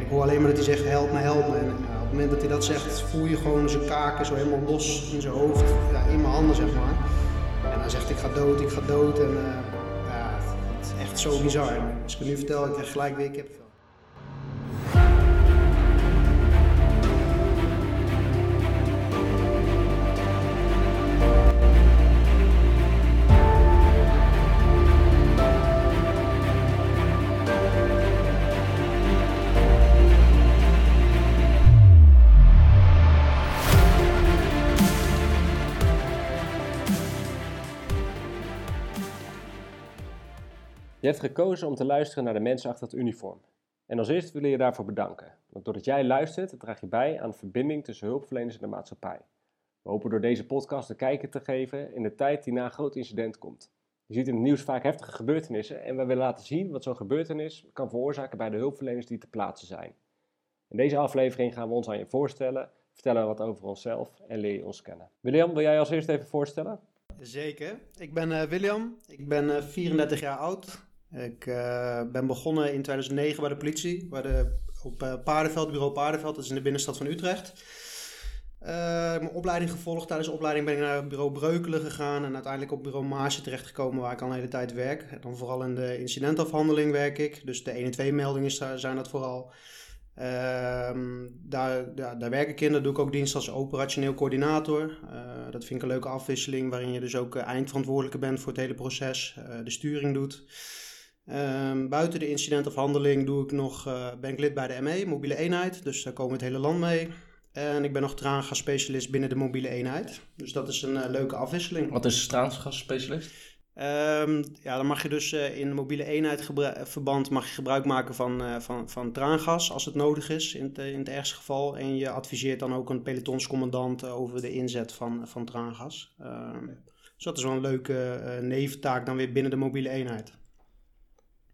Ik hoor alleen maar dat hij zegt help me, help me. En ja, op het moment dat hij dat zegt, voel je gewoon zijn kaken zo helemaal los in zijn hoofd, ja, in mijn handen zeg maar. En hij zegt ik ga dood, ik ga dood. En uh, ja, het is echt zo bizar. Als ik het nu vertel, ik krijg gelijk weer. Je hebt gekozen om te luisteren naar de mensen achter het uniform. En als eerste willen je daarvoor bedanken. Want doordat jij luistert, draag je bij aan de verbinding tussen hulpverleners en de maatschappij. We hopen door deze podcast een kijker te geven in de tijd die na een groot incident komt. Je ziet in het nieuws vaak heftige gebeurtenissen en we willen laten zien wat zo'n gebeurtenis kan veroorzaken bij de hulpverleners die te plaatsen zijn. In deze aflevering gaan we ons aan je voorstellen, vertellen wat over onszelf en leer je ons kennen. William, wil jij als eerste even voorstellen? Zeker. Ik ben uh, William. Ik ben uh, 34 jaar oud. Ik uh, ben begonnen in 2009 bij de politie, bij de, op uh, Paardenveld, bureau Paardenveld, dat is in de binnenstad van Utrecht. Uh, mijn opleiding gevolgd. Tijdens de opleiding ben ik naar bureau Breukelen gegaan en uiteindelijk op bureau Maasje terechtgekomen waar ik al een hele tijd werk. Dan vooral in de incidentafhandeling werk ik, dus de 1 en 2 meldingen zijn dat vooral. Ehm, daar, daar werk ik in, daar doe ik ook dienst als operationeel coördinator. dat vind ik een leuke afwisseling waarin je dus ook eindverantwoordelijke bent voor het hele proces, de sturing doet. Um, buiten de incidentafhandeling doe ik nog, uh, ben ik lid bij de ME, mobiele eenheid. Dus daar komen we het hele land mee. En ik ben nog traangasspecialist binnen de mobiele eenheid. Dus dat is een uh, leuke afwisseling. Wat is traangasspecialist? Um, ja, dan mag je dus uh, in de mobiele eenheid verband mag je gebruik maken van, van, van traangas als het nodig is in het, in het ergste geval. En je adviseert dan ook een pelotonscommandant over de inzet van, van traangas. Um, dus dat is wel een leuke neventaak dan weer binnen de mobiele eenheid.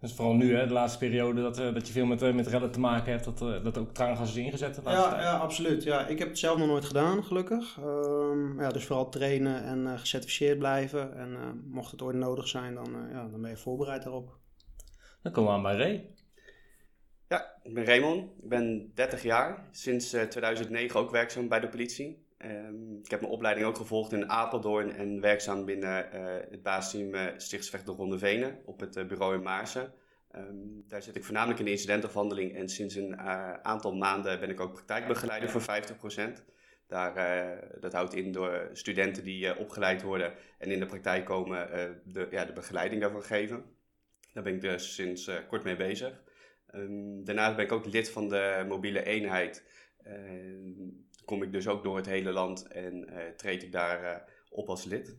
Dus vooral nu, hè, de laatste periode, dat, uh, dat je veel met, uh, met rellen te maken hebt, dat, uh, dat ook traangas is ingezet. Ja, ja, absoluut. Ja, ik heb het zelf nog nooit gedaan, gelukkig. Um, ja, dus vooral trainen en gecertificeerd blijven. En mocht het ooit nodig zijn, dan, ja, dan ben je voorbereid daarop. Dan komen we aan bij Ray. Ja, ik ben Raymond. Ik ben 30 jaar. Sinds 2009 ook werkzaam bij de politie. Um, ik heb mijn opleiding ook gevolgd in Apeldoorn en werkzaam binnen uh, het basisteam uh, Stichtsvecht de Venen op het uh, bureau in Maarsen. Um, daar zit ik voornamelijk in de incidentafhandeling en sinds een aantal maanden ben ik ook praktijkbegeleider voor 50%. Daar, dat houdt in door studenten die opgeleid worden en in de praktijk komen de, ja, de begeleiding daarvoor geven. Daar ben ik dus sinds kort mee bezig. Um, daarnaast ben ik ook lid van de mobiele eenheid kom ik dus ook door het hele land en uh, treed ik daar uh, op als lid.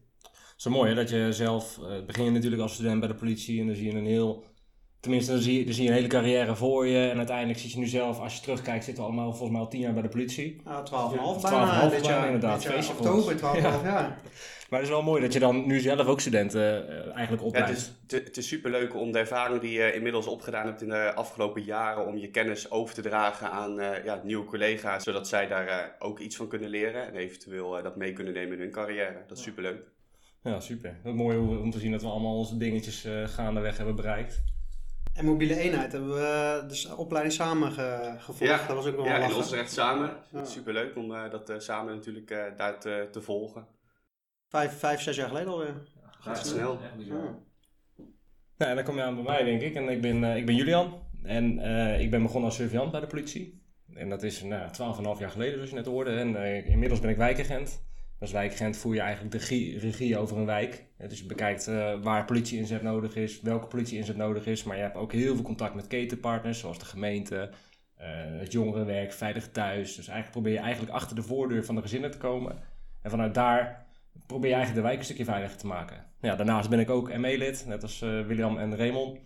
Zo mooi hè, dat je zelf, uh, begin je natuurlijk als student bij de politie en dan zie je een heel, tenminste dan zie, je, dan zie je een hele carrière voor je en uiteindelijk zit je nu zelf, als je terugkijkt, zitten we allemaal volgens mij al tien jaar bij de politie. Ja, 12,5 bijna. 12,5 jaar inderdaad, feestje oktober, 12,5 ja. jaar. Maar het is wel mooi dat je dan nu zelf ook studenten uh, eigenlijk opleidt. Ja, het, is, het is superleuk om de ervaring die je inmiddels opgedaan hebt in de afgelopen jaren, om je kennis over te dragen aan uh, ja, nieuwe collega's, zodat zij daar uh, ook iets van kunnen leren en eventueel dat mee kunnen nemen in hun carrière. Dat is superleuk. Ja, super. Mooi om te zien dat we allemaal onze dingetjes gaandeweg hebben bereikt. En mobiele eenheid hebben we dus de opleiding samen ge gevolgd. Ja, dat was ook wel ja lachen. in Osrecht samen. Ja. Superleuk om dat samen natuurlijk daar te, te volgen. Vijf, vijf, zes jaar geleden alweer. Ja, gaat snel. Ja. Nou, dan kom je aan bij mij, denk ik. En ik ben, uh, ik ben Julian. En uh, ik ben begonnen als surveillant bij de politie. En dat is nou, 12,5 jaar geleden, zoals je net hoorde. En uh, inmiddels ben ik wijkagent. Als wijkagent voer je eigenlijk de regie, over een wijk. Dus je bekijkt waar politie-inzet nodig is, welke politie-inzet nodig is. Maar je hebt ook heel veel contact met ketenpartners, zoals de gemeente, het jongerenwerk, Veilig Thuis. Dus eigenlijk probeer je eigenlijk achter de voordeur van de gezinnen te komen. En vanuit daar probeer je eigenlijk de wijk een stukje veiliger te maken. Ja, daarnaast ben ik ook ME-lid, net als uh, William en Raymond.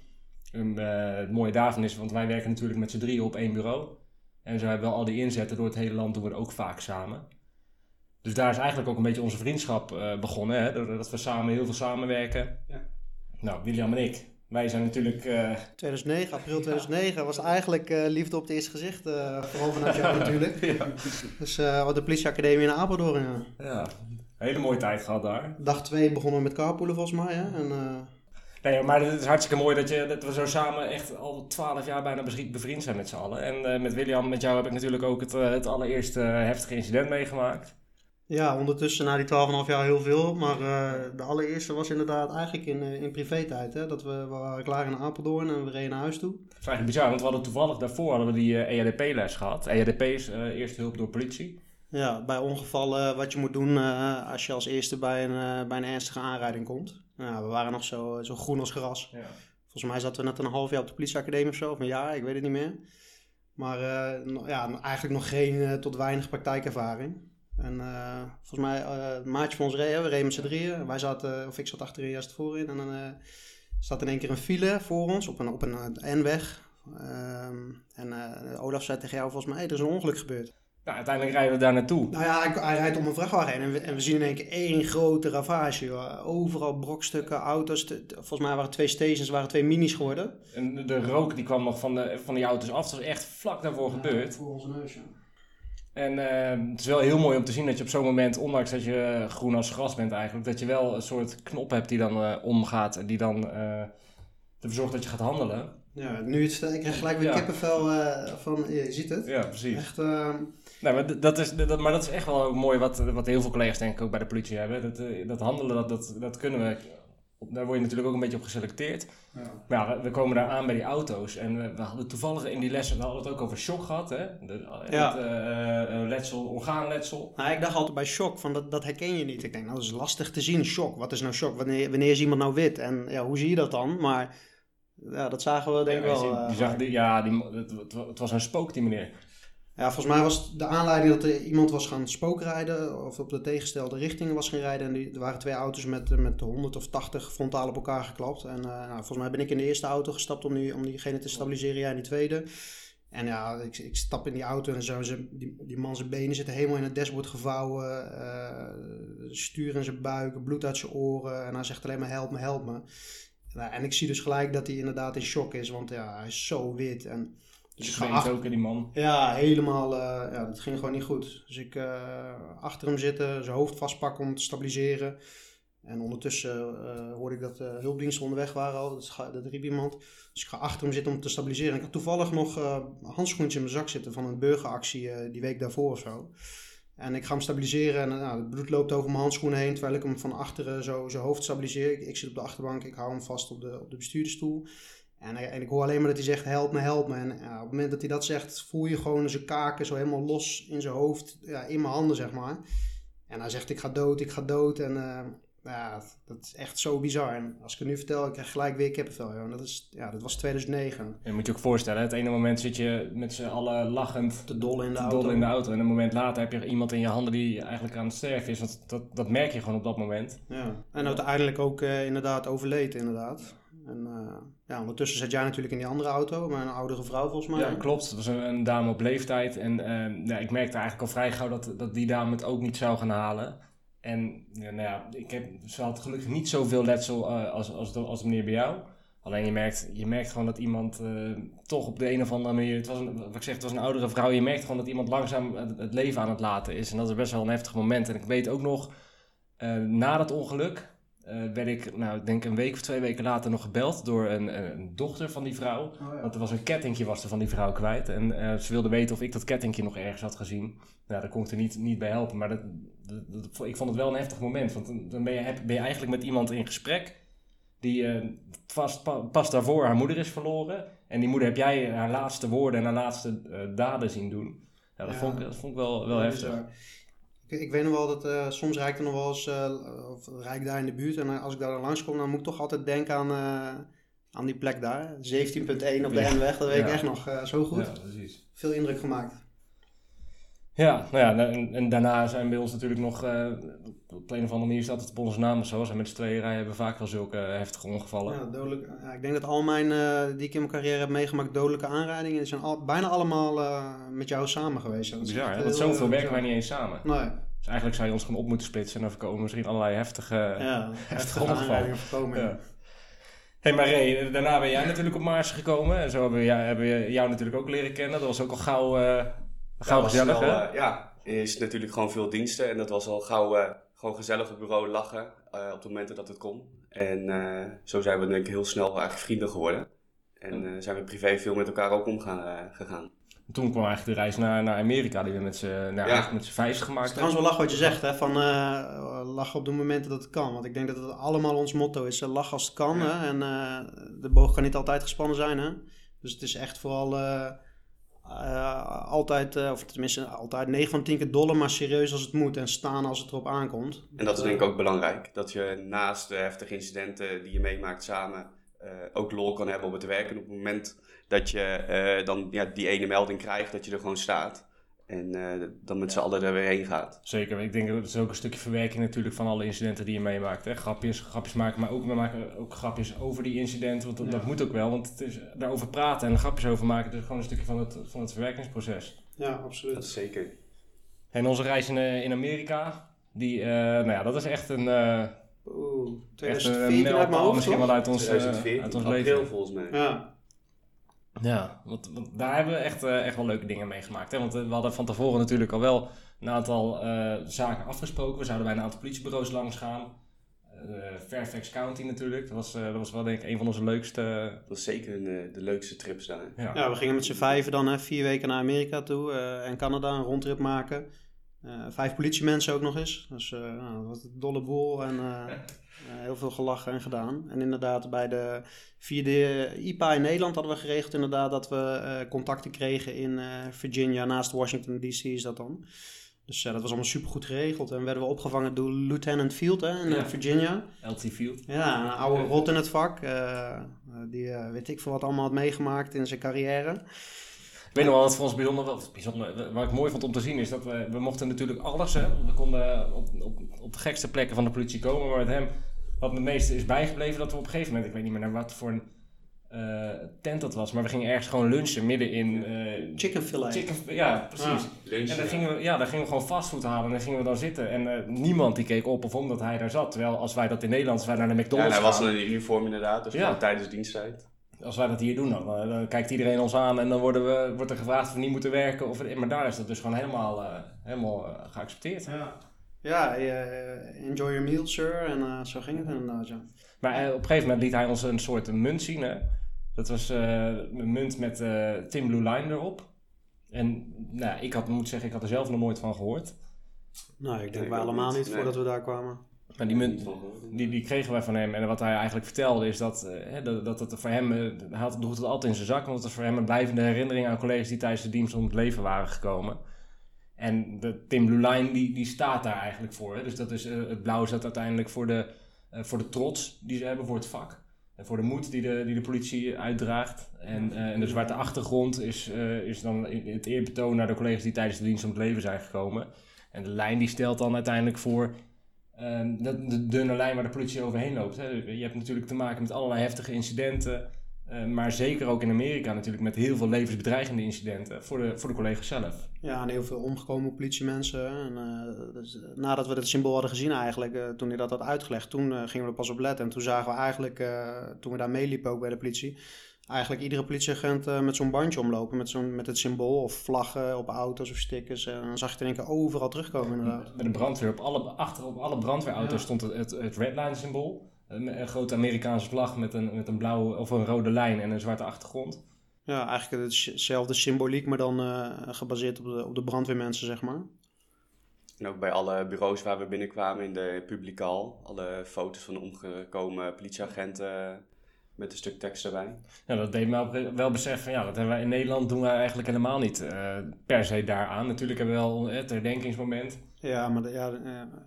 En, het mooie daarvan is, want wij werken natuurlijk met z'n drieën op één bureau. En zo hebben we al die inzetten door het hele land doen we ook vaak samen. Dus daar is eigenlijk ook een beetje onze vriendschap uh, begonnen, hè? dat we samen heel veel samenwerken. Ja. Nou, William en ik, wij zijn natuurlijk... 2009, april 2009 was eigenlijk liefde op het eerste gezicht, vooral vanuit jou natuurlijk. ja. Dus de politieacademie in Apeldoorn, ja. ja. Hele mooie tijd gehad daar. Dag 2 begonnen we met carpoolen volgens mij. Hè? En, uh... Nee, maar het is hartstikke mooi dat, je, dat we zo samen echt al twaalf jaar bijna bevri- bevriend zijn met z'n allen. En eh, met William, met jou heb ik natuurlijk ook het, eh, het allereerste heftige incident meegemaakt. Ja, ondertussen na die 12,5 jaar heel veel. Maar eh, de allereerste was inderdaad eigenlijk in, eh, in privé-tijd. Hè? Dat we, we waren klaar in Apeldoorn en we reden naar huis toe. Het is eigenlijk bizar, want we hadden toevallig daarvoor hadden we die eh, EHDP-les gehad. EHDP is eerste hulp door politie. Ja, bij ongevallen wat je moet doen als je als eerste bij een, bij een ernstige aanrijding komt. Nou, we waren nog zo, zo groen als gras. Ja. Volgens mij zaten we net een half jaar op de politieacademie of zo, of een jaar, ik weet het niet meer. Maar ja, eigenlijk nog geen tot weinig praktijkervaring. En eh, volgens mij, eh een maatje van ons reden, we reden met z'n drieën. Wij zaten, of ik zat achterin, zat voorin. En dan eh staat in één keer een file voor ons op een, op een eh, N-weg. Ehm, en eh, Olaf zei tegen jou volgens mij, hey, er is een ongeluk gebeurd. Nou, uiteindelijk rijden we daar naartoe. Nou ja, hij, hij rijdt om een vrachtwagen heen en we, en we zien in één keer één grote ravage. Joh. Overal brokstukken, auto's. Te- volgens mij waren twee stations, waren twee minis geworden. En de- rook die kwam nog van, de, van die auto's af. Dat was echt vlak daarvoor gebeurd. Voor onze neus, ja. En eh, het is wel heel mooi om te zien dat je op zo'n moment, ondanks dat je groen als gras bent eigenlijk, dat je wel een soort knop hebt die dan eh, omgaat en die dan eh, ervoor zorgt dat je gaat handelen. Ja, nu het, ik krijg gelijk weer Ja. kippenvel eh, van, je ziet het. Ja, precies. Echt, eh, Nou, maar, dat is, dat, maar dat is echt wel ook mooi wat, wat heel veel collega's denk ik ook bij de politie hebben. Dat, eh, dat handelen, dat, dat, dat kunnen we. Daar word je natuurlijk ook een beetje op geselecteerd. ja. Maar ja, we, we komen daar aan bij die auto's. En we, we hadden toevallig in die lessen, we hadden het ook over shock gehad. Hè? De, Ja. Het eh, eh, letsel, orgaanletsel. Nou, ik dacht altijd bij shock, van dat, dat herken je niet. Ik denk, nou, dat is lastig te zien, shock. Wat is nou shock? Wanneer, wanneer is iemand nou wit? En ja, hoe zie je dat dan? Maar ja, dat zagen we denk ik Ja, wel. die- eh, die zag, die, ja, die, het was een spook, die meneer. Ja, volgens mij was de aanleiding dat er iemand was gaan spookrijden of op de tegenstelde richting was gaan rijden. En die, er waren twee auto's met, eh, met 100 of 80 frontaal op elkaar geklapt. En eh, nou, volgens mij ben ik in de eerste auto gestapt om, die, om diegene te stabiliseren, jij in die tweede. En ja, ik, ik stap in die auto en zo, ze, die, die man zijn benen zitten helemaal in het dashboard gevouwen. eh stuur in zijn buik, bloed uit zijn oren. En hij zegt alleen maar help me, help me. Nou, en ik zie dus gelijk dat hij inderdaad in shock is, want ja, hij is zo wit. En, dus ik ga achter- ook, hè, die man. ja, helemaal. eh, ja, dat ging gewoon niet goed. Dus ik eh, achter hem zitten, zijn hoofd vastpakken om te stabiliseren. En ondertussen eh, hoorde ik dat de hulpdiensten onderweg waren al. Dat, dat riep iemand. Dus ik ga achter hem zitten om te stabiliseren. En ik had toevallig nog handschoentjes in mijn zak zitten van een burgeractie die week daarvoor of zo. En ik ga hem stabiliseren en nou, het bloed loopt over mijn handschoenen heen terwijl ik hem van achteren zo zijn hoofd stabiliseer. Ik, ik zit op de achterbank, ik hou hem vast op de, op de bestuurdersstoel. En, eh, en ik hoor alleen maar dat hij zegt help me, help me. En ja, op het moment dat hij dat zegt, voel je gewoon zijn kaken zo helemaal los in zijn hoofd, ja, in mijn handen zeg maar. En hij zegt ik ga dood, ik ga dood. En eh, ja, dat is echt zo bizar. En als ik het nu vertel, ik krijg gelijk weer kippenvel. joh. En dat, is, ja, dat was 2009. Je moet je ook voorstellen, het ene moment zit je met z'n allen lachend Te dol in de auto. dol in de auto. En een moment later heb je iemand in je handen die eigenlijk aan het sterven is. Dat, dat merk je gewoon op dat moment. Ja. En uiteindelijk ook eh, inderdaad overleden inderdaad. En eh, ja, ondertussen zat jij natuurlijk in die andere auto, maar een oudere vrouw volgens mij. Ja, klopt. Het was een, dame op leeftijd. En eh, ja, ik merkte eigenlijk al vrij gauw dat, dat die dame het ook niet zou gaan halen. En ja, nou ja, ik heb, ze had gelukkig niet zoveel letsel eh, als, als, als meneer bij jou. Alleen je merkt, je merkt gewoon dat iemand eh, toch op de een of andere manier... Het was wat ik zeg, het was een oudere vrouw. Je merkt gewoon dat iemand langzaam het, het leven aan het laten is. En dat is best wel een heftig moment. En ik weet ook nog, na dat ongeluk... eh, werd ik, nou, ik denk een week of twee weken later nog gebeld door een, dochter van die vrouw. Oh, ja. Want er was een kettingje was er van die vrouw kwijt. En eh, ze wilde weten of ik dat kettingje nog ergens had gezien. Nou, daar kon ik er niet, niet bij helpen. Maar dat, dat, dat- ik vond het wel een heftig moment. Want dan ben je, ben je eigenlijk met iemand in gesprek. Die eh, vast, pa- pas daarvoor haar moeder is verloren. En die moeder heb jij haar laatste woorden en haar laatste eh, daden zien doen. Ja, dat, Ja. Vond, ik, dat vond ik wel, wel Ja, heftig. Ik, ik weet nog wel dat eh, soms rijd ik er nog wel eens, eh, of rijd daar in de buurt en eh, als ik daar dan langskom, dan moet ik toch altijd denken aan, aan die plek daar. 17.1 op de. N-weg, dat weet ik echt nog zo goed. Ja, precies. Veel indruk gemaakt. Ja, nou ja, en, en daarna zijn bij ons natuurlijk nog, eh, op een of andere manier staat het op onze naam of zo. Zijn met z'n tweeën rijden hebben we vaak wel zulke eh, heftige ongevallen. Ja, dodelijk, ja, ik denk dat al mijn, eh, die ik in mijn carrière heb meegemaakt, dodelijke aanrijdingen, die zijn al, bijna allemaal eh, met jou samen geweest. Dat Bizar, hè? Want zoveel werken wij niet eens samen. Nee, Dus eigenlijk zou je ons gewoon op moeten splitsen en dan voorkomen misschien allerlei heftige... ja, heftige ongeval. aanrijdingen voorkomen. Ja. hey, maar Ray, daarna ben jij natuurlijk op Mars gekomen. En zo hebben we, jou, hebben we jou natuurlijk ook leren kennen. Dat was ook al gauw, eh gauw gezellig, hè? eh, ja, is natuurlijk gewoon veel diensten en dat was al gauw, eh, gewoon gezellig op bureau lachen uh, op de momenten dat het kon. En zo zijn we denk ik heel snel eigenlijk vrienden geworden. En zijn we privé veel met elkaar ook omgegaan gegaan. Toen kwam eigenlijk de reis naar, naar Amerika, die we met z'n nou, ja. vijf gemaakt hebben. Trouwens wel lachen wat je zegt, hè, van uh, lachen op de momenten dat het kan. Want ik denk dat het allemaal ons motto is, uh, lachen als het kan. Hè? En uh, de boog kan niet altijd gespannen zijn. Hè? Dus het is echt vooral altijd, of tenminste altijd 9 van 10 keer dolle, maar serieus als het moet. En staan als het erop aankomt. En dat is denk ik ook belangrijk. Dat je naast de heftige incidenten die je meemaakt samen, ook lol kan hebben op het werk. En op het moment dat je uh, dan ja, die ene melding krijgt, dat je er gewoon staat. En uh, dan met z'n allen er weer heen gaat. Zeker, ik denk dat het ook een stukje verwerking natuurlijk van alle incidenten die je meemaakt. Hè? Grapjes, grapjes maken, maar ook, we maken ook grapjes over die incidenten. Want dat, dat moet ook wel, want het is daarover praten en grapjes over maken, dat is gewoon een stukje van het, van het verwerkingsproces. Ja, absoluut. Dat is zeker. En onze reis in, in Amerika, die, uh, nou ja, dat is echt een... Uh, Oeh, 2014 uit mijn hoofd, Misschien wel uit ons, 2014, uit ons leven. volgens mij. Ja. Ja, want, want, daar hebben we echt, uh, echt wel leuke dingen meegemaakt. Hè? Want uh, we hadden van tevoren natuurlijk al wel een aantal uh, zaken afgesproken. We zouden bij een aantal politiebureaus langs gaan. Fairfax County natuurlijk. Dat was, dat was wel denk ik een van onze leukste... Dat was zeker een, de leukste trips daar. Ja. ja, we gingen met z'n vijven dan hè, vier weken naar Amerika toe en Canada een rondtrip maken. vijf politiemensen ook nog eens. Dus nou, dat was een dolle boel en heel veel gelachen en gedaan. En inderdaad, bij de vierde IPA in Nederland hadden we geregeld inderdaad dat we uh, contacten kregen in uh, Virginia, naast Washington DC is dat dan. Dus dat was allemaal super goed geregeld. En werden we opgevangen door Lieutenant Field hè, in Virginia. LT Field. Ja, een oude rot in het vak. die weet ik veel wat allemaal had meegemaakt in zijn carrière. Ik weet nog wel wat voor ons bijzonder, wat, bijzonder, wat ik mooi vond om te zien, is dat we, we mochten natuurlijk alles, hè. We konden op, op, op de gekste plekken van de politie komen, maar met hem wat me meeste is bijgebleven, dat we op een gegeven moment, ik weet niet meer naar wat voor een uh, tent dat was, maar we gingen ergens gewoon lunchen midden in... Uh, chicken fillet. Chicken, ja, precies. Ah, en dan gingen, we, ja, dan gingen we gewoon fastfood halen en dan gingen we dan zitten. En uh, niemand die keek op of omdat hij daar zat. Terwijl als wij dat in Nederland, als wij naar de McDonald's Ja, hij was in een uniform inderdaad, dus ja. tijdens diensttijd. Als wij dat hier doen, dan, dan, kijkt iedereen ons aan en dan worden we, wordt er gevraagd of we niet moeten werken. Of, maar daar is dat dus gewoon helemaal, helemaal geaccepteerd. Ja. Ja, enjoy your meal, sir. En zo ging het inderdaad, ja. Maar op een gegeven moment liet hij ons een soort munt zien. Hè? Dat was een munt met Tim Blue Line erop. En nou, ik had, moet zeggen, ik had er zelf nog nooit van gehoord. Nou, ik denk nee, wij allemaal niet, voordat we daar kwamen. Maar die munt, die, die kregen wij van hem. En wat hij eigenlijk vertelde is dat, uh, dat, dat het voor hem, hij had, droeg het altijd in zijn zak, want het was voor hem een blijvende herinnering aan collega's die tijdens de dienst om het leven waren gekomen. En de Tim Blue Line die, die staat daar eigenlijk voor. Hè? Dus dat is, uh, het blauw staat uiteindelijk voor de, uh, voor de trots die ze hebben voor het vak. En voor de moed die de, die de politie uitdraagt. En, uh, en de zwarte achtergrond is, is dan het eerbetoon naar de collega's die tijdens de dienst om het leven zijn gekomen. En de lijn die stelt dan uiteindelijk voor uh, de, de dunne lijn waar de politie overheen loopt. Hè. Je hebt natuurlijk te maken met allerlei heftige incidenten. Uh, maar zeker ook in Amerika natuurlijk met heel veel levensbedreigende incidenten voor de, voor de collega's zelf. Ja, en heel veel omgekomen politiemensen. En, uh, dus, nadat we het symbool hadden gezien eigenlijk, uh, toen hij dat had uitgelegd, toen gingen we er pas op letten. En toen zagen we eigenlijk, toen we daar meeliepen ook bij de politie, eigenlijk iedere politieagent met zo'n bandje omlopen, met, zo'n, met het symbool of vlaggen op auto's of stickers. En dan zag je het in één keer overal terugkomen inderdaad. Met een brandweer, op alle, achter op alle brandweerauto's ja. stond het, het, het redline symbool. Een, een, grote Amerikaanse vlag met een, met een blauwe of een rode lijn en een zwarte achtergrond. Ja, eigenlijk hetzelfde symboliek, maar dan uh, gebaseerd op de, op de brandweermensen, zeg maar. En ook bij alle bureaus waar we binnenkwamen in de publieke hal, alle foto's van de omgekomen politieagenten met een stuk tekst erbij. Ja, dat deed me wel beseffen, ja, dat hebben wij in Nederland doen we eigenlijk helemaal niet uh, per se daaraan. Natuurlijk hebben we wel het herdenkingsmoment. Ja, maar de, ja,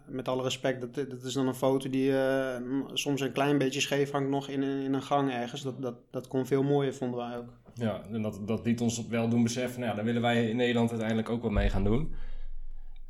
met alle respect, dat, dat is dan een foto die uh, soms een klein beetje scheef hangt nog in, in een gang ergens. Dat, dat, dat kon veel mooier, vonden wij ook. Ja, en dat, dat liet ons wel doen beseffen, nou ja, daar willen wij in Nederland uiteindelijk ook wat mee gaan doen.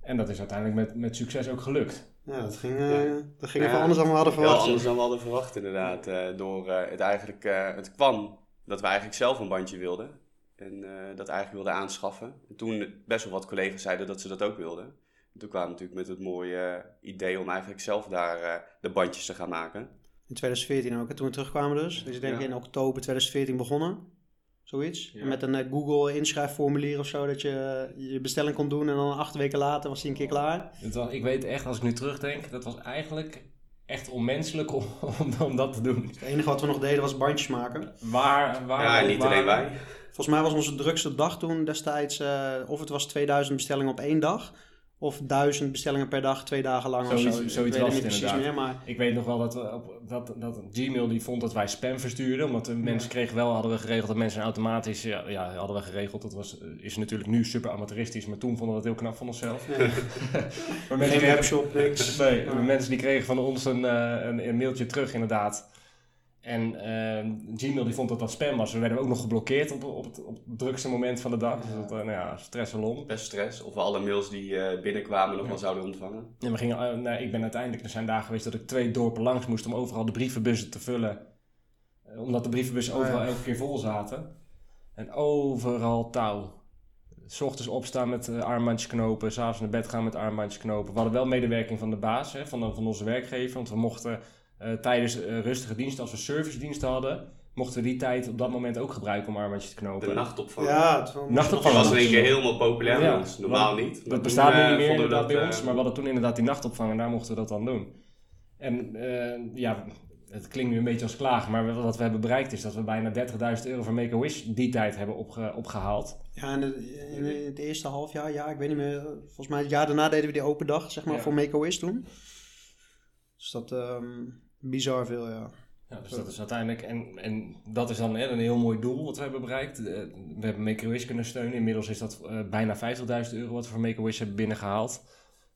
En dat is uiteindelijk met, met succes ook gelukt. Ja, dat ging, uh, dat ging ja, anders dan we hadden verwacht. Heel anders dan we hadden verwacht, inderdaad. Uh, door uh, het eigenlijk, het kwam dat we eigenlijk zelf een bandje wilden. En dat eigenlijk wilden aanschaffen. En toen best wel wat collega's zeiden dat ze dat ook wilden. En toen kwamen we natuurlijk met het mooie idee om eigenlijk zelf daar de bandjes te gaan maken. In 2014 ook, hè, toen we terugkwamen dus. Dus ik denk ja. in oktober 2014 begonnen. Zoiets. Ja. En met een eh, Google inschrijfformulier of zo, dat je eh, je bestelling kon doen en dan acht weken later was die een keer klaar. Het was, ik weet echt, als ik nu terugdenk, dat was eigenlijk echt onmenselijk om, om, om dat te doen. Het enige wat we nog deden was bandjes maken. Waar, waar, Ja, niet waar- alleen wij. Volgens mij was onze drukste dag toen destijds, eh, of het was 2000 bestellingen op één dag, of 1000 bestellingen per dag, twee dagen lang Zoiets- of zo. Ik zoiets weet was niet precies inderdaad. meer, maar Ik weet nog wel dat, we dat, dat Gmail die vond dat wij spam verstuurden. Omdat de mensen kregen wel, hadden we geregeld dat mensen automatisch, ja, ja hadden we geregeld. Dat was, is natuurlijk nu super amateuristisch, maar toen vonden we dat heel knap van onszelf. ja, Maar geen mensen kregen, webshop, niks. nee, mensen die kregen van ons een, eh, een, een mailtje terug inderdaad. En eh, Gmail die vond dat dat spam was. We werden ook nog geblokkeerd op, op, het, op het drukste moment van de dag. Dus dat, eh, nou ja, stress alom. Best stress. Of we alle mails die eh, binnenkwamen nog Ja. wel zouden ontvangen. En we gingen, eh, nou, ik ben uiteindelijk, er zijn dagen geweest dat ik twee dorpen langs moest om overal de brievenbussen te vullen. Omdat de brievenbussen Oh ja. overal elke keer vol zaten. En overal touw. S ochtends opstaan met uh, armbandjes knopen, s'avonds naar bed gaan met armbandjes knopen. We hadden wel medewerking van de baas, hè, van, van onze werkgever. Want we mochten eh, tijdens eh, rustige diensten, als we servicediensten hadden, mochten we die tijd op dat moment ook gebruiken om armbandjes te knopen. De nachtopvang. Ja, het was Nachtopvang. Dat was in één keer helemaal populair Ja, bij ons. Normaal niet. Dat bestaat nu eh, niet meer vonden we inderdaad bij dat, ons, eh, maar we hadden toen inderdaad die nachtopvang en daar mochten we dat dan doen. En eh, ja, het klinkt nu een beetje als klagen, maar wat we hebben bereikt is dat we bijna 30.000 euro voor Make-A-Wish die tijd hebben opge- opgehaald. Ja, in het, in het eerste half jaar, ja, ik weet niet meer. Volgens mij het jaar daarna deden we die open dag, zeg maar, Ja. voor Make-A-Wish toen. Dus dat, ehm, bizar veel, ja. Ja, dus dat is uiteindelijk, en, en dat is dan hè, een heel mooi doel wat we hebben bereikt. Eh, we hebben Make-A-Wish kunnen steunen. Inmiddels is dat eh, bijna 50.000 euro wat we voor Make-A-Wish hebben binnengehaald.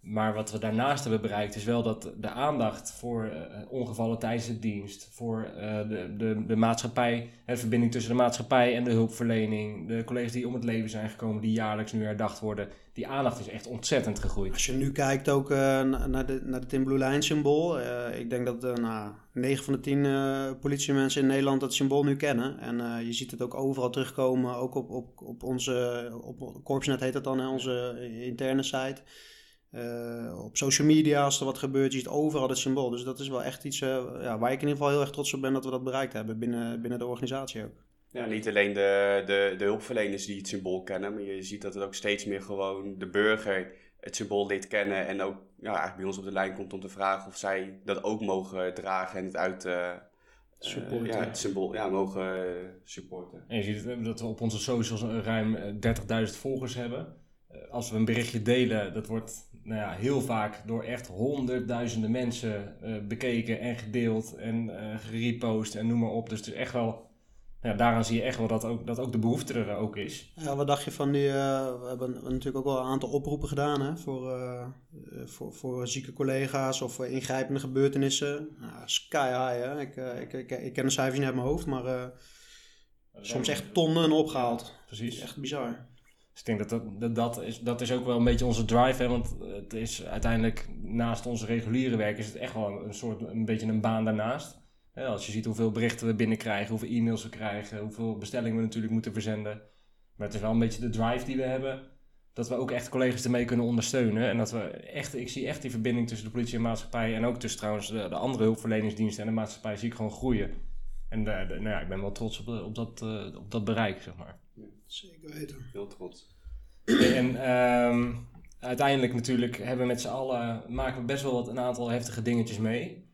Maar wat we daarnaast hebben bereikt is wel dat de aandacht voor eh, ongevallen tijdens de dienst, voor eh, de, de, de maatschappij, de verbinding tussen de maatschappij en de hulpverlening, de collega's die om het leven zijn gekomen, die jaarlijks nu herdacht worden, die aandacht is echt ontzettend gegroeid. Als je nu kijkt ook eh, na- naar, de, naar het Tin Blue Line symbool. ik denk dat nou, 9 van de 10 uh, politiemensen in Nederland dat symbool nu kennen. En je ziet het ook overal terugkomen. Ook op, op, op onze, op Corpsnet heet dat dan, hè, onze interne site. Uh, op social media, als er wat gebeurt, je ziet overal het symbool. Dus dat is wel echt iets uh, ja, waar ik in ieder geval heel erg trots op ben dat we dat bereikt hebben binnen, binnen de organisatie ook. Ja, niet alleen de, de, de hulpverleners die het symbool kennen, maar je ziet dat het ook steeds meer gewoon de burger het symbool leert kennen en ook ja, eigenlijk bij ons op de lijn komt om te vragen of zij dat ook mogen dragen en het uit uh, supporten. ja, het symbool ja, mogen supporten. En je ziet dat we op onze socials ruim 30.000 volgers hebben. Als we een berichtje delen, dat wordt nou ja, heel vaak door echt honderdduizenden mensen uh, bekeken en gedeeld en uh, gerepost en noem maar op. Dus het is echt wel, ja, daaraan zie je echt wel dat ook, dat ook de behoefte er ook is. Ja, wat dacht je van die, uh, we hebben natuurlijk ook wel een aantal oproepen gedaan hè, voor, voor, voor zieke collega's of voor ingrijpende gebeurtenissen. Nou, sky high hè, ik, ik, ik, ik, ken de cijfers niet uit mijn hoofd, maar soms echt tonnen opgehaald. Precies. Echt bizar. Dus ik denk dat dat, dat, is, dat is ook wel een beetje onze drive. Hè? Want het is uiteindelijk, naast onze reguliere werk, is het echt wel een soort, een beetje een baan daarnaast. Als je ziet hoeveel berichten we binnenkrijgen, hoeveel e-mails we krijgen, hoeveel bestellingen we natuurlijk moeten verzenden. Maar het is wel een beetje de drive die we hebben. Dat we ook echt collega's ermee kunnen ondersteunen. En dat we echt, ik zie echt die verbinding tussen de politie en maatschappij. En ook tussen trouwens de, de andere hulpverleningsdiensten en de maatschappij zie ik gewoon groeien. En de, de, nou ja, ik ben wel trots op, de, op, dat, uh, op dat bereik, zeg maar. Zeker weten. Heel trots. En um, uiteindelijk natuurlijk hebben we met z'n allen, maken we best wel wat, een aantal heftige dingetjes mee.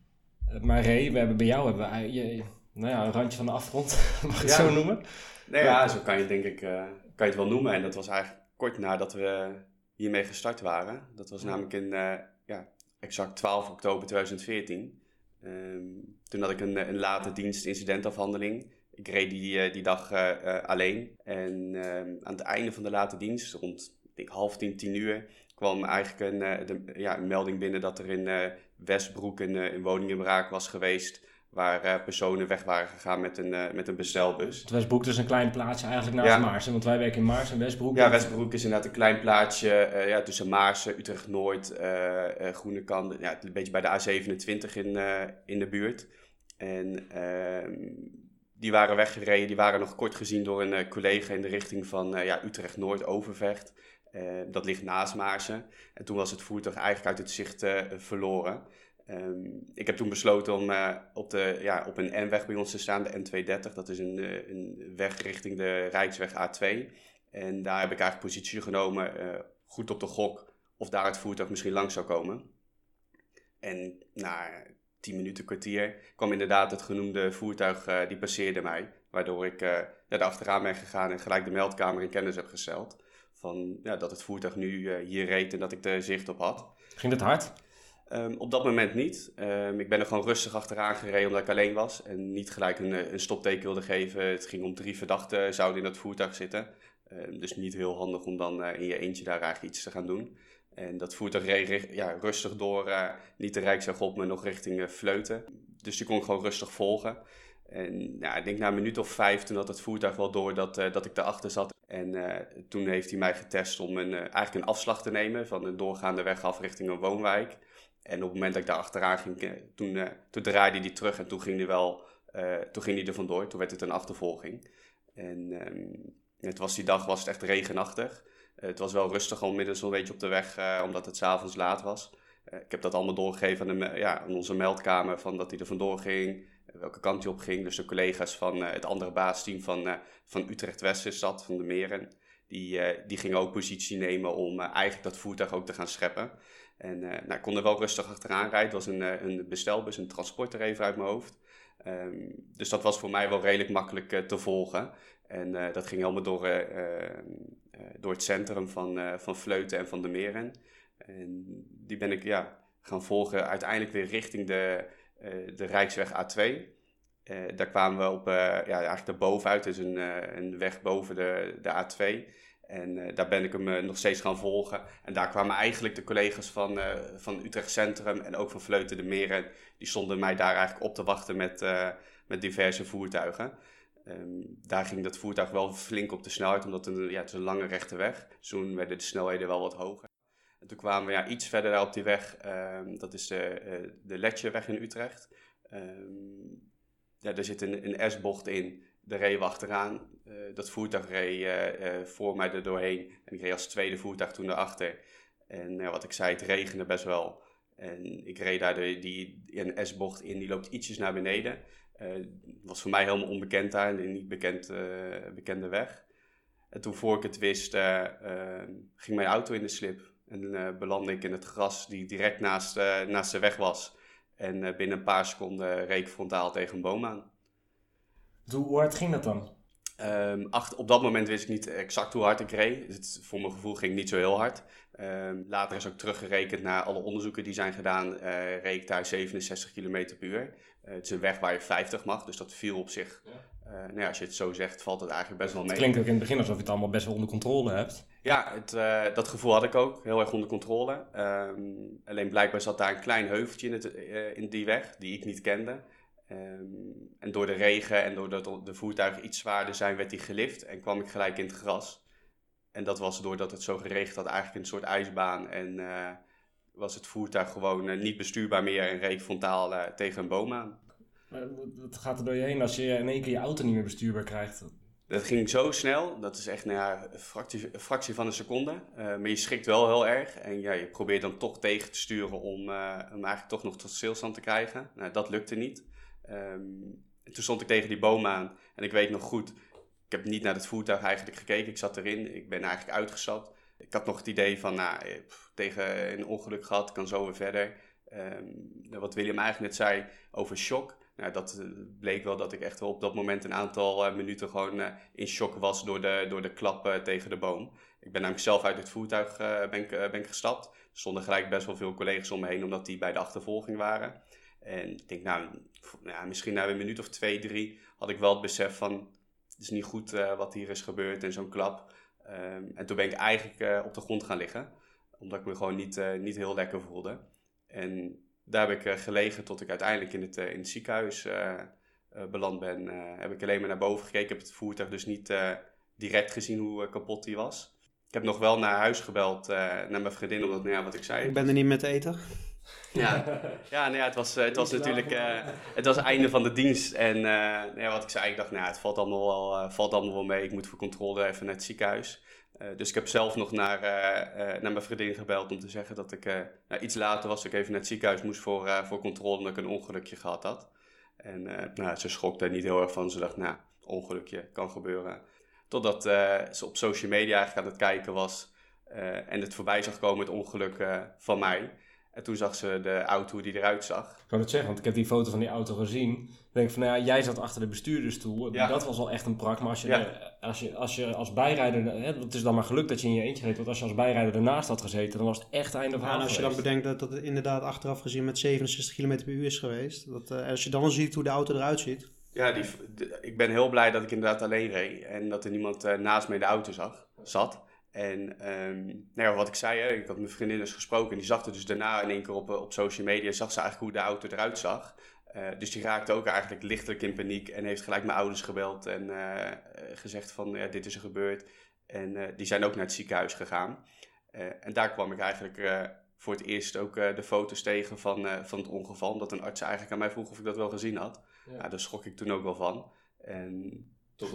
Uh, maar Ray, we hebben bij jou hebben we, je, nou ja, een randje van de afgrond, mag ik het ja. zo noemen? Nee, ja, zo kan je denk ik, uh, kan je het wel noemen. En dat was eigenlijk kort nadat we hiermee gestart waren. Dat was namelijk in, uh, ja, exact 12 oktober 2014. Um, toen had ik een, een late dienst incidentafhandeling. Ik reed die, uh, die dag uh, uh, alleen. En ehm, aan het einde van de late dienst, rond ik denk, half tien, tien uur, kwam eigenlijk een, eh, de, ja, een melding binnen dat er in Westbroek een, een woninginbraak was geweest. Waar personen weg waren gegaan met een, met een bestelbus. Het Westbroek is een klein plaatsje eigenlijk naast ja. Maarsen, want wij werken in Maarsen en Westbroek. Ja, Westbroek is inderdaad een klein plaatsje ja, tussen Maarsen, Utrecht-Noord, Groene Kant. Ja, een beetje bij de A27 in, in de buurt. En ehm, die waren weggereden. Die waren nog kort gezien door een uh, collega in de richting van uh, ja, Utrecht-Noord-Overvecht. Uh, dat ligt naast Maarsen. En toen was het voertuig eigenlijk uit het zicht verloren. Ehm, ik heb toen besloten om op, de, ja, op een N-weg bij ons te staan, de N230. Dat is een, een weg richting de Rijksweg A2. En daar heb ik eigenlijk positie genomen, goed op de gok, of daar het voertuig misschien langs zou komen. En na tien minuten, kwartier, kwam inderdaad het genoemde voertuig, die passeerde mij. Waardoor ik uh, er achteraan ben gegaan en gelijk de meldkamer in kennis heb gesteld. Van ja, dat het voertuig nu uh, hier reed en dat ik er zicht op had. Ging het hard? Um, op dat moment niet. Um, ik ben er gewoon rustig achteraan gereden omdat ik alleen was. En niet gelijk een, eh, een stopteken wilde geven. Het ging om drie verdachten zouden in dat voertuig zitten. Um, dus niet heel handig om dan in je eentje daar eigenlijk iets te gaan doen. En dat voertuig reed ja, rustig door, uh, niet de Rijksweg op, maar nog richting Vleuten. Dus die kon ik gewoon rustig volgen. En ja, ik denk na een minuut of vijf, toen had het voertuig wel door dat, uh, dat ik daarachter zat. En uh, toen heeft hij mij getest om een, uh, eigenlijk een afslag te nemen van een doorgaande weg af richting een woonwijk. En op het moment dat ik daar achteraan ging, toen, toen draaide hij terug en toen ging hij wel, toen ging hij er vandoor. Toen werd het een achtervolging. En um, het was die dag was het echt regenachtig. Het was wel rustig al midden zo'n beetje op de weg, omdat het s'avonds laat was. ik heb dat allemaal doorgegeven aan, de, ja, aan onze meldkamer, van dat hij er vandoor ging welke kant hij op ging. Dus de collega's van het andere baasteam van, van Utrecht West is van de Meren. Die, die gingen ook positie nemen om eigenlijk dat voertuig ook te gaan scheppen. En nou, ik kon er wel rustig achteraan rijden. Het was een, een bestelbus, een transporter even uit mijn hoofd. Um, dus dat was voor mij wel redelijk makkelijk te volgen. En dat ging helemaal door, door het centrum van, van Vleuten en van de Meren. En die ben ik ja, gaan volgen uiteindelijk weer richting de, eh, de Rijksweg A2. Eh, daar kwamen we op, eh, ja, eigenlijk daarbovenuit, dus een, een weg boven de, de A2. En daar ben ik hem nog steeds gaan volgen. En daar kwamen eigenlijk de collega's van, van Utrecht Centrum en ook van Vleuten de Meren. Die stonden mij daar eigenlijk op te wachten met, met diverse voertuigen. Um, daar ging dat voertuig wel flink op de snelheid, omdat het, ja, het is een lange rechte weg. Dus toen werden de snelheden wel wat hoger. En toen kwamen we ja, iets verder op die weg, um, dat is de, uh, de Letjeweg in Utrecht. Um, ja, daar zit een, een S-bocht in, daar reden we achteraan. Uh, dat voertuig reed uh, voor mij er doorheen en ik reed als tweede voertuig toen erachter. En wat ik zei, het regende best wel. En ik reed daar de, die, een S-bocht in, die loopt ietsjes naar beneden. Het was voor mij helemaal onbekend daar, een niet bekend, bekende weg. En toen voor ik het wist, ging mijn auto in de slip. En uh, belandde ik in het gras die direct naast, uh, naast de weg was. En uh, binnen een paar seconden reek frontaal tegen een boom aan. Hoe hard ging dat dan? Um, achter, op dat moment wist ik niet exact hoe hard ik reed. Het, voor mijn gevoel ging het niet zo heel hard. Um, later is ook teruggerekend naar alle onderzoeken die zijn gedaan. reed ik daar 67 km per uur. het is een weg waar je 50 mag, dus dat viel op zich. Ja. nou ja, als je het zo zegt, valt het eigenlijk best wel mee. Het klinkt ook in het begin alsof je het allemaal best wel onder controle hebt. Ja, het, uh, dat gevoel had ik ook. Heel erg onder controle. Um, alleen blijkbaar zat daar een klein heuveltje in, het, uh, in die weg, die ik niet kende. Um, en door de regen en doordat de voertuigen iets zwaarder zijn, werd die gelift en kwam ik gelijk in het gras. En dat was doordat het zo geregend had, eigenlijk een soort ijsbaan. En uh, was het voertuig gewoon niet bestuurbaar meer en reed frontaal tegen een boom aan. Wat gaat er door je heen als je in één keer je auto niet meer bestuurbaar krijgt? Dat ging zo snel, dat is echt nou ja, een, fractie, een fractie van een seconde. Uh, maar je schrikt wel heel erg en ja, je probeert dan toch tegen te sturen om hem eigenlijk toch nog tot stilstand te krijgen. Nou, dat lukte niet. Um, toen stond ik tegen die boom aan en ik weet nog goed, ik heb niet naar het voertuig eigenlijk gekeken. Ik zat erin, ik ben eigenlijk uitgestapt. Ik had nog het idee van, nou, eh, pff, tegen een ongeluk gehad, kan zo weer verder. Um, wat William eigenlijk net zei over shock nou, dat eh, bleek wel dat ik echt op dat moment een aantal uh, minuten gewoon in shock was door de, door de klap tegen de boom. Ik ben namelijk zelf uit het voertuig ben, ben gestapt. Stonden gelijk best wel veel collega's om me heen, omdat die bij de achtervolging waren. En ik denk, nou, ja, misschien na een minuut of twee, drie had ik wel het besef van, het is niet goed wat hier is gebeurd en zo'n klap. Um, en toen ben ik eigenlijk op de grond gaan liggen, omdat ik me gewoon niet, niet heel lekker voelde. En daar heb ik eh, gelegen tot ik uiteindelijk in het, eh, in het ziekenhuis eh, beland ben. heb ik alleen maar naar boven gekeken. Ik heb het voertuig dus niet direct gezien hoe kapot die was. Ik heb nog wel naar huis gebeld, naar mijn vriendin, omdat, nou ja, wat ik zei. Ik ben er niet met eten. Ja, ja, nou ja het was, eh, het was natuurlijk uh, het was het einde van de dienst. En uh, nou ja, wat ik zei, ik dacht, nou, het valt allemaal, wel, valt allemaal wel mee. Ik moet voor controle even naar het ziekenhuis. dus ik heb zelf nog naar, naar mijn vriendin gebeld om te zeggen dat ik nou, iets later was. Dat ik even naar het ziekenhuis moest voor, voor controle omdat ik een ongelukje gehad had. En nou, ze schrok daar niet heel erg van. Ze dacht, nou, ongelukje kan gebeuren. Totdat ze op social media eigenlijk aan het kijken was en het voorbij zag komen, het ongeluk van mij. En toen zag ze de auto hoe die eruit zag. Ik kan het zeggen, want ik heb die foto van die auto gezien. Ik denk van, nou ja, jij zat achter de bestuurdersstoel. Ja. Dat was wel echt een prak. Maar als je, als, je, als je als bijrijder... Hè, het is dan maar geluk dat je in je eentje reed. Want als je als bijrijder ernaast had gezeten, dan was het echt einde van ja, En als je dan bedenkt dat het inderdaad achteraf gezien met 67 km per uur is geweest. Dat, uh, als je dan ziet hoe de auto eruit ziet. Ja, die, ik ben heel blij dat ik inderdaad alleen reed. En dat er niemand uh, naast me in de auto zag, zat. En um, nou ja, wat ik zei, hè, ik had mijn vriendin dus gesproken en die zag het dus daarna in één keer op, eh, op social media, zag ze eigenlijk hoe de auto eruit zag. Uh, dus die raakte ook eigenlijk lichtelijk in paniek en heeft gelijk mijn ouders gebeld en uh, gezegd van ja, dit is er gebeurd. En die zijn ook naar het ziekenhuis gegaan. en daar kwam ik eigenlijk voor het eerst ook de foto's tegen van, van het ongeval, omdat een arts eigenlijk aan mij vroeg of ik dat wel gezien had. Ja. Nou, daar schrok ik toen ook wel van. En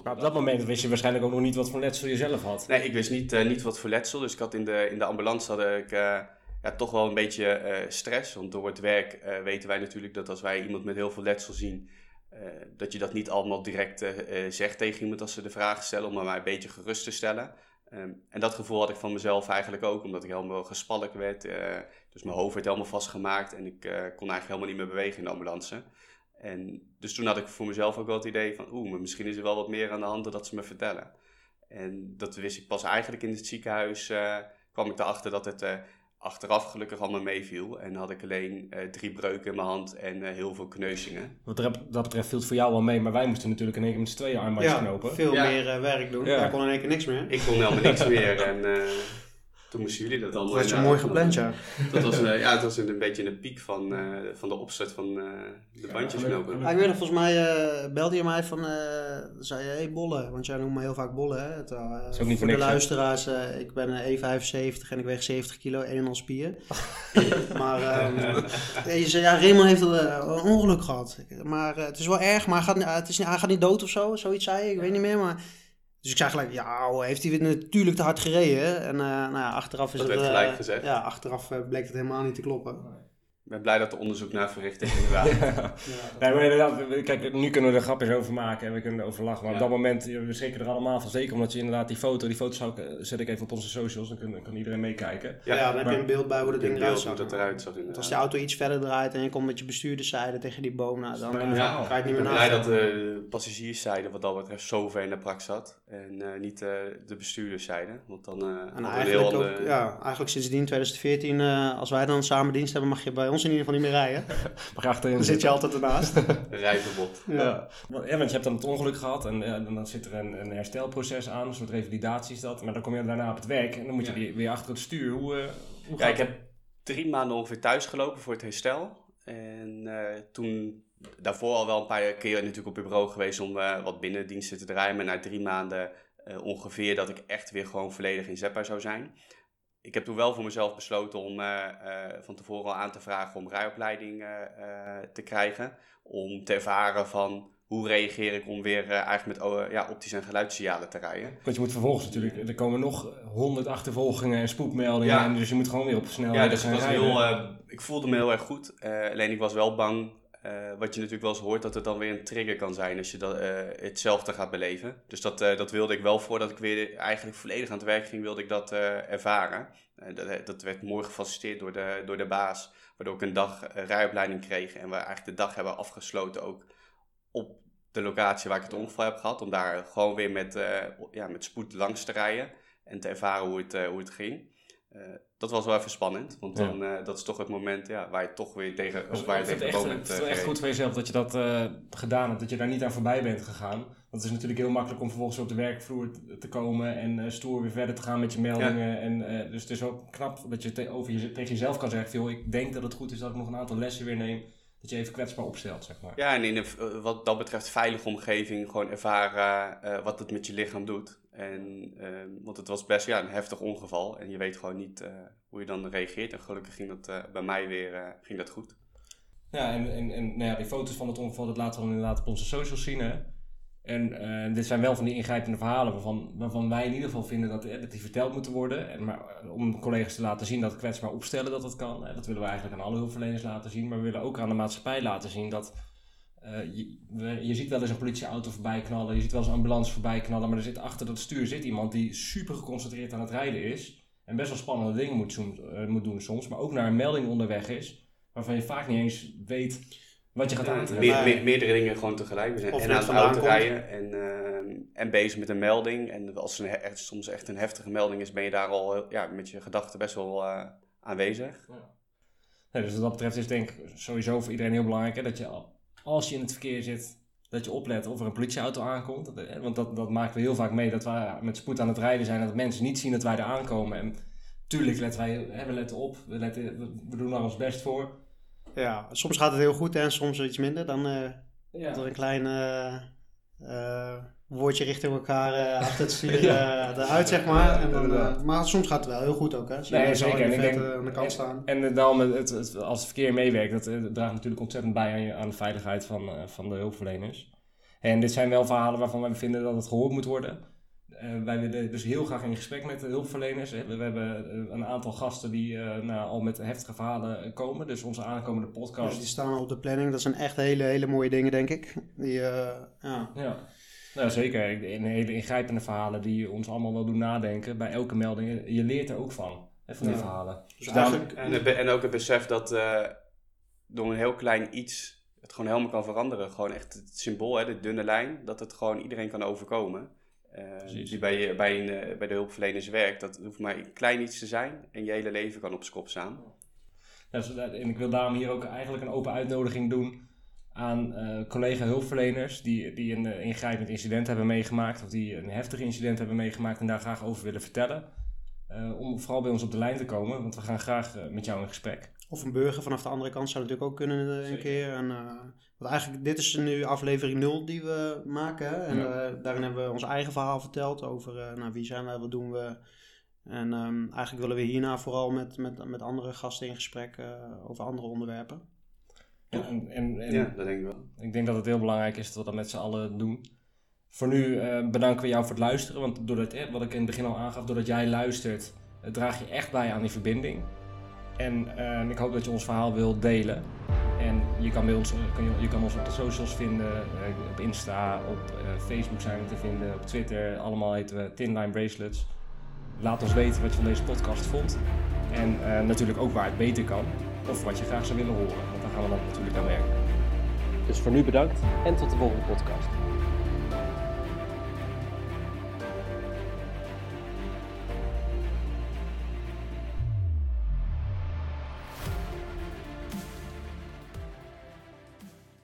maar op dat moment wist je waarschijnlijk ook nog niet wat voor letsel je zelf had. Nee, ik wist niet, uh, niet wat voor letsel. Dus ik had in de, in de ambulance had ik uh, ja, toch wel een beetje uh, stress. Want door het werk weten wij natuurlijk dat als wij iemand met heel veel letsel zien, dat je dat niet allemaal direct zegt tegen iemand als ze de vraag stellen, om mij een beetje gerust te stellen. Um, en dat gevoel had ik van mezelf eigenlijk ook, omdat ik helemaal gespalk werd. dus mijn hoofd werd helemaal vastgemaakt en ik kon eigenlijk helemaal niet meer bewegen in de ambulance. En dus toen had ik voor mezelf ook wel het idee van, oeh, misschien is er wel wat meer aan de hand dan dat ze me vertellen. En dat wist ik pas eigenlijk in het ziekenhuis, uh, kwam ik erachter dat het uh, achteraf gelukkig allemaal meeviel. En had ik alleen uh, drie breuken in mijn hand en heel veel kneuzingen. Wat dat betreft viel het voor jou wel mee, maar wij moesten natuurlijk in één keer met z'n tweeën armbandjes ja, knopen. veel meer werk doen. Ja. Jij kon in één keer niks meer. Ik kon helemaal niks meer en toen moesten jullie dat allemaal. Dat was je mooi gepland, ja. Dat was, uh, ja, het was een beetje een piek van, uh, van de opzet van uh, de bandjes knopen. Ja, ik weet nog, volgens mij belde je mij van, zei je, hey Bolle, want jij noemt me heel vaak Bolle, hè. Het, is ook niet voor niks, de luisteraars, ik ben 1,75 en ik weeg 70 kilo, een en al spier. maar um, je zei, ja, Raymond heeft een ongeluk gehad. Maar het is wel erg, maar hij gaat, het is, hij gaat niet dood of zo, zoiets zei je, ik weet niet meer, maar... Dus ik zei gelijk, ja, heeft hij natuurlijk te hard gereden. En uh, nou ja, achteraf is dat het... werd gelijk uh, gezegd. Ja, achteraf uh, bleek het helemaal niet te kloppen. Ik ben blij dat er onderzoek naar verricht is, inderdaad. ja. Nee, maar inderdaad, kijk, nu kunnen we er grapjes over maken en we kunnen erover lachen. Maar ja. op dat moment, we schrikken er allemaal van. Zeker omdat je inderdaad die foto, die foto zet ik even op onze socials, dan kan, kan iedereen meekijken. Ja, ja dan heb je een beeld bij hoe dat ding eruit zag. Het eruit zag als de auto iets verder draait en je komt met je bestuurderszijde tegen die boom, nou, dan ja, ja, ga je het niet meer naar. Ik ben blij dat de passagierszijde wat dat betreft zo ver in de prak zat. En uh, niet uh, de bestuurderszijde. Want dan uh, en eigenlijk, ook, ja, eigenlijk sindsdien 2014, als wij dan samen dienst hebben, mag je bij ons in ieder geval niet meer rijden. Maar achterin dan zit je altijd ernaast. Rijverbod. Ja. want je hebt dan het ongeluk gehad en, dan zit er een, een, herstelproces aan, een soort revalidatie is dat. Maar dan kom je daarna op het werk en dan moet je weer, weer achter het stuur. Hoe, uh, hoe ja, ik heb drie maanden ongeveer thuis gelopen voor het herstel. En uh, toen daarvoor al wel een paar keer natuurlijk op je bureau geweest om uh, wat binnendiensten te draaien. Maar na drie maanden ongeveer dat ik echt weer gewoon volledig in Zeppa zou zijn ik heb toen wel voor mezelf besloten om uh, uh, van tevoren al aan te vragen om rijopleiding uh, te krijgen. Om te ervaren van hoe reageer ik om weer eigenlijk met ja, optische en geluidssignalen te rijden. Want je moet vervolgens natuurlijk, er komen nog honderd achtervolgingen en spoedmeldingen. Ja. En dus je moet gewoon weer op snelheid ja, dus gaan heel, ik voelde me heel erg goed. alleen ik was wel bang uh, wat je natuurlijk wel eens hoort, dat het dan weer een trigger kan zijn als je dat, uh, hetzelfde gaat beleven. Dus dat, uh, dat wilde ik wel voordat ik weer eigenlijk volledig aan het werk ging, wilde ik dat ervaren. Dat, dat, werd mooi gefaciliteerd door de, door de baas, waardoor ik een dag rijopleiding kreeg en we eigenlijk de dag hebben afgesloten ook op de locatie waar ik het ongeval heb gehad. Om daar gewoon weer met, ja, met spoed langs te rijden en te ervaren hoe het, hoe het ging. Uh, dat was wel even spannend, want dan, uh, dat is toch het moment ja, waar je toch weer tegen, of waar je tegen echt, bent. Het is echt goed voor jezelf dat je dat uh, gedaan hebt, dat je daar niet aan voorbij bent gegaan. Want het is natuurlijk heel makkelijk om vervolgens op de werkvloer te komen en stoer weer verder te gaan met je meldingen. Ja. En, dus het is ook knap dat je, te, over je tegen jezelf kan zeggen, veel, ik denk dat het goed is dat ik nog een aantal lessen weer neem. dat je even kwetsbaar opstelt, zeg maar. Ja, en in een, eh, wat dat betreft veilige omgeving gewoon ervaren eh, wat het met je lichaam doet. En, ehm, want het was best ja, een heftig ongeval en je weet gewoon niet eh, hoe je dan reageert. En gelukkig ging dat eh, bij mij weer eh, ging dat goed. Ja, en, en, en nou ja, die foto's van het ongeval, dat laten we dan inderdaad op onze socials zien. En dit zijn wel van die ingrijpende verhalen waarvan, waarvan wij in ieder geval vinden dat, dat die verteld moeten worden. En, maar om collega's te laten zien dat kwetsbaar opstellen dat dat kan. Hè? Dat willen we eigenlijk aan alle hulpverleners laten zien. Maar we willen ook aan de maatschappij laten zien dat... eh, je, ziet wel eens een politieauto voorbij knallen, je ziet wel eens een ambulance voorbij knallen. Maar er zit achter dat stuur zit iemand die super geconcentreerd aan het rijden is. En best wel spannende dingen moet, eh, moet doen soms. Maar ook naar een melding onderweg is. Waarvan je vaak niet eens weet wat je gaat aantreffen. Meer- meerdere dingen gewoon tegelijk. We zijn Of en aan het auto rijden en, ehm, en bezig met een melding. En als er echt, soms echt een heftige melding is, ben je daar al ja, met je gedachten best wel eh, aanwezig. Nee, dus wat dat betreft is denk ik sowieso voor iedereen heel belangrijk hè, dat je al- als je in het verkeer zit, dat je oplet of er een politieauto aankomt. Want dat, dat maken we heel vaak mee dat we met spoed aan het rijden zijn dat mensen niet zien dat wij er aankomen. En tuurlijk letten wij, hè, we letten op, we, letten, we, doen er ons best voor. Ja, soms gaat het heel goed en soms iets minder. Dan eh Ja. er een klein eh, eh, woordje richting elkaar eh, achter het stuur Ja. eh, eruit, zeg maar. En dan, eh, maar soms gaat het wel heel goed ook, hè. Nee, zo zeker. En ik denk- aan de kant staan. En daarom het, als het verkeer meewerkt, dat draagt natuurlijk ontzettend bij aan, je, aan de veiligheid van, van de hulpverleners. En dit zijn wel verhalen waarvan wij vinden dat het gehoord moet worden. Wij willen dus heel graag in gesprek met de hulpverleners. We, we hebben een aantal gasten die nou, al met heftige verhalen komen. Dus onze aankomende podcast. die staan al op de planning. Dat zijn echt hele, hele mooie dingen, denk ik. Die, ja. Ja, nou, zeker. Ik- In hele ingrijpende verhalen die ons allemaal wel doen nadenken. Bij elke melding. Je- leert er ook van, hè, van die Ja. verhalen. Dus eigenlijk, En, en ook het besef dat eh, door een heel klein iets het gewoon helemaal kan veranderen. Gewoon echt het symbool, hè, de dunne lijn, dat het gewoon iedereen kan overkomen. Eh, die bij, je- bij, een, eh, bij de hulpverleners werkt. Dat hoeft maar een klein iets te zijn en je hele leven kan op z'n kop staan. Ja, dus, eh, en ik wil daarom hier ook eigenlijk een open uitnodiging doen aan eh, collega hulpverleners die, die een eh, ingrijpend incident hebben meegemaakt of die een heftig incident hebben meegemaakt en daar graag over willen vertellen. Eh, om vooral bij ons op de lijn te komen, want we gaan graag met jou in gesprek. Of een burger vanaf de andere kant zou natuurlijk ook kunnen een keer. En, want eigenlijk, dit is nu aflevering 0 die we maken. Hè? En Ja. daarin hebben we ons eigen verhaal verteld over nou, wie zijn wij, wat doen we. En ehm, eigenlijk willen we hierna vooral met, met, met andere gasten in gesprek over andere onderwerpen. Ja, en, en, en Ja, dat denk ik wel. ik denk dat het heel belangrijk is dat we dat met z'n allen doen. Voor nu eh, bedanken we jou voor het luisteren, want doordat, eh, wat ik in het begin al aangaf, doordat jij luistert, eh, draag je echt bij aan die verbinding. En ik hoop dat je ons verhaal wilt delen. En je kan, bij ons, kan je, je kan ons op de socials vinden, eh, op Insta, op eh, Facebook zijn we te vinden, op Twitter. Allemaal heten we Tinline Bracelets. Laat ons weten wat je van deze podcast vond. En eh, natuurlijk ook waar het beter kan. Of wat je graag zou willen horen, dan natuurlijk aan werken. Dus voor nu bedankt en tot de volgende podcast.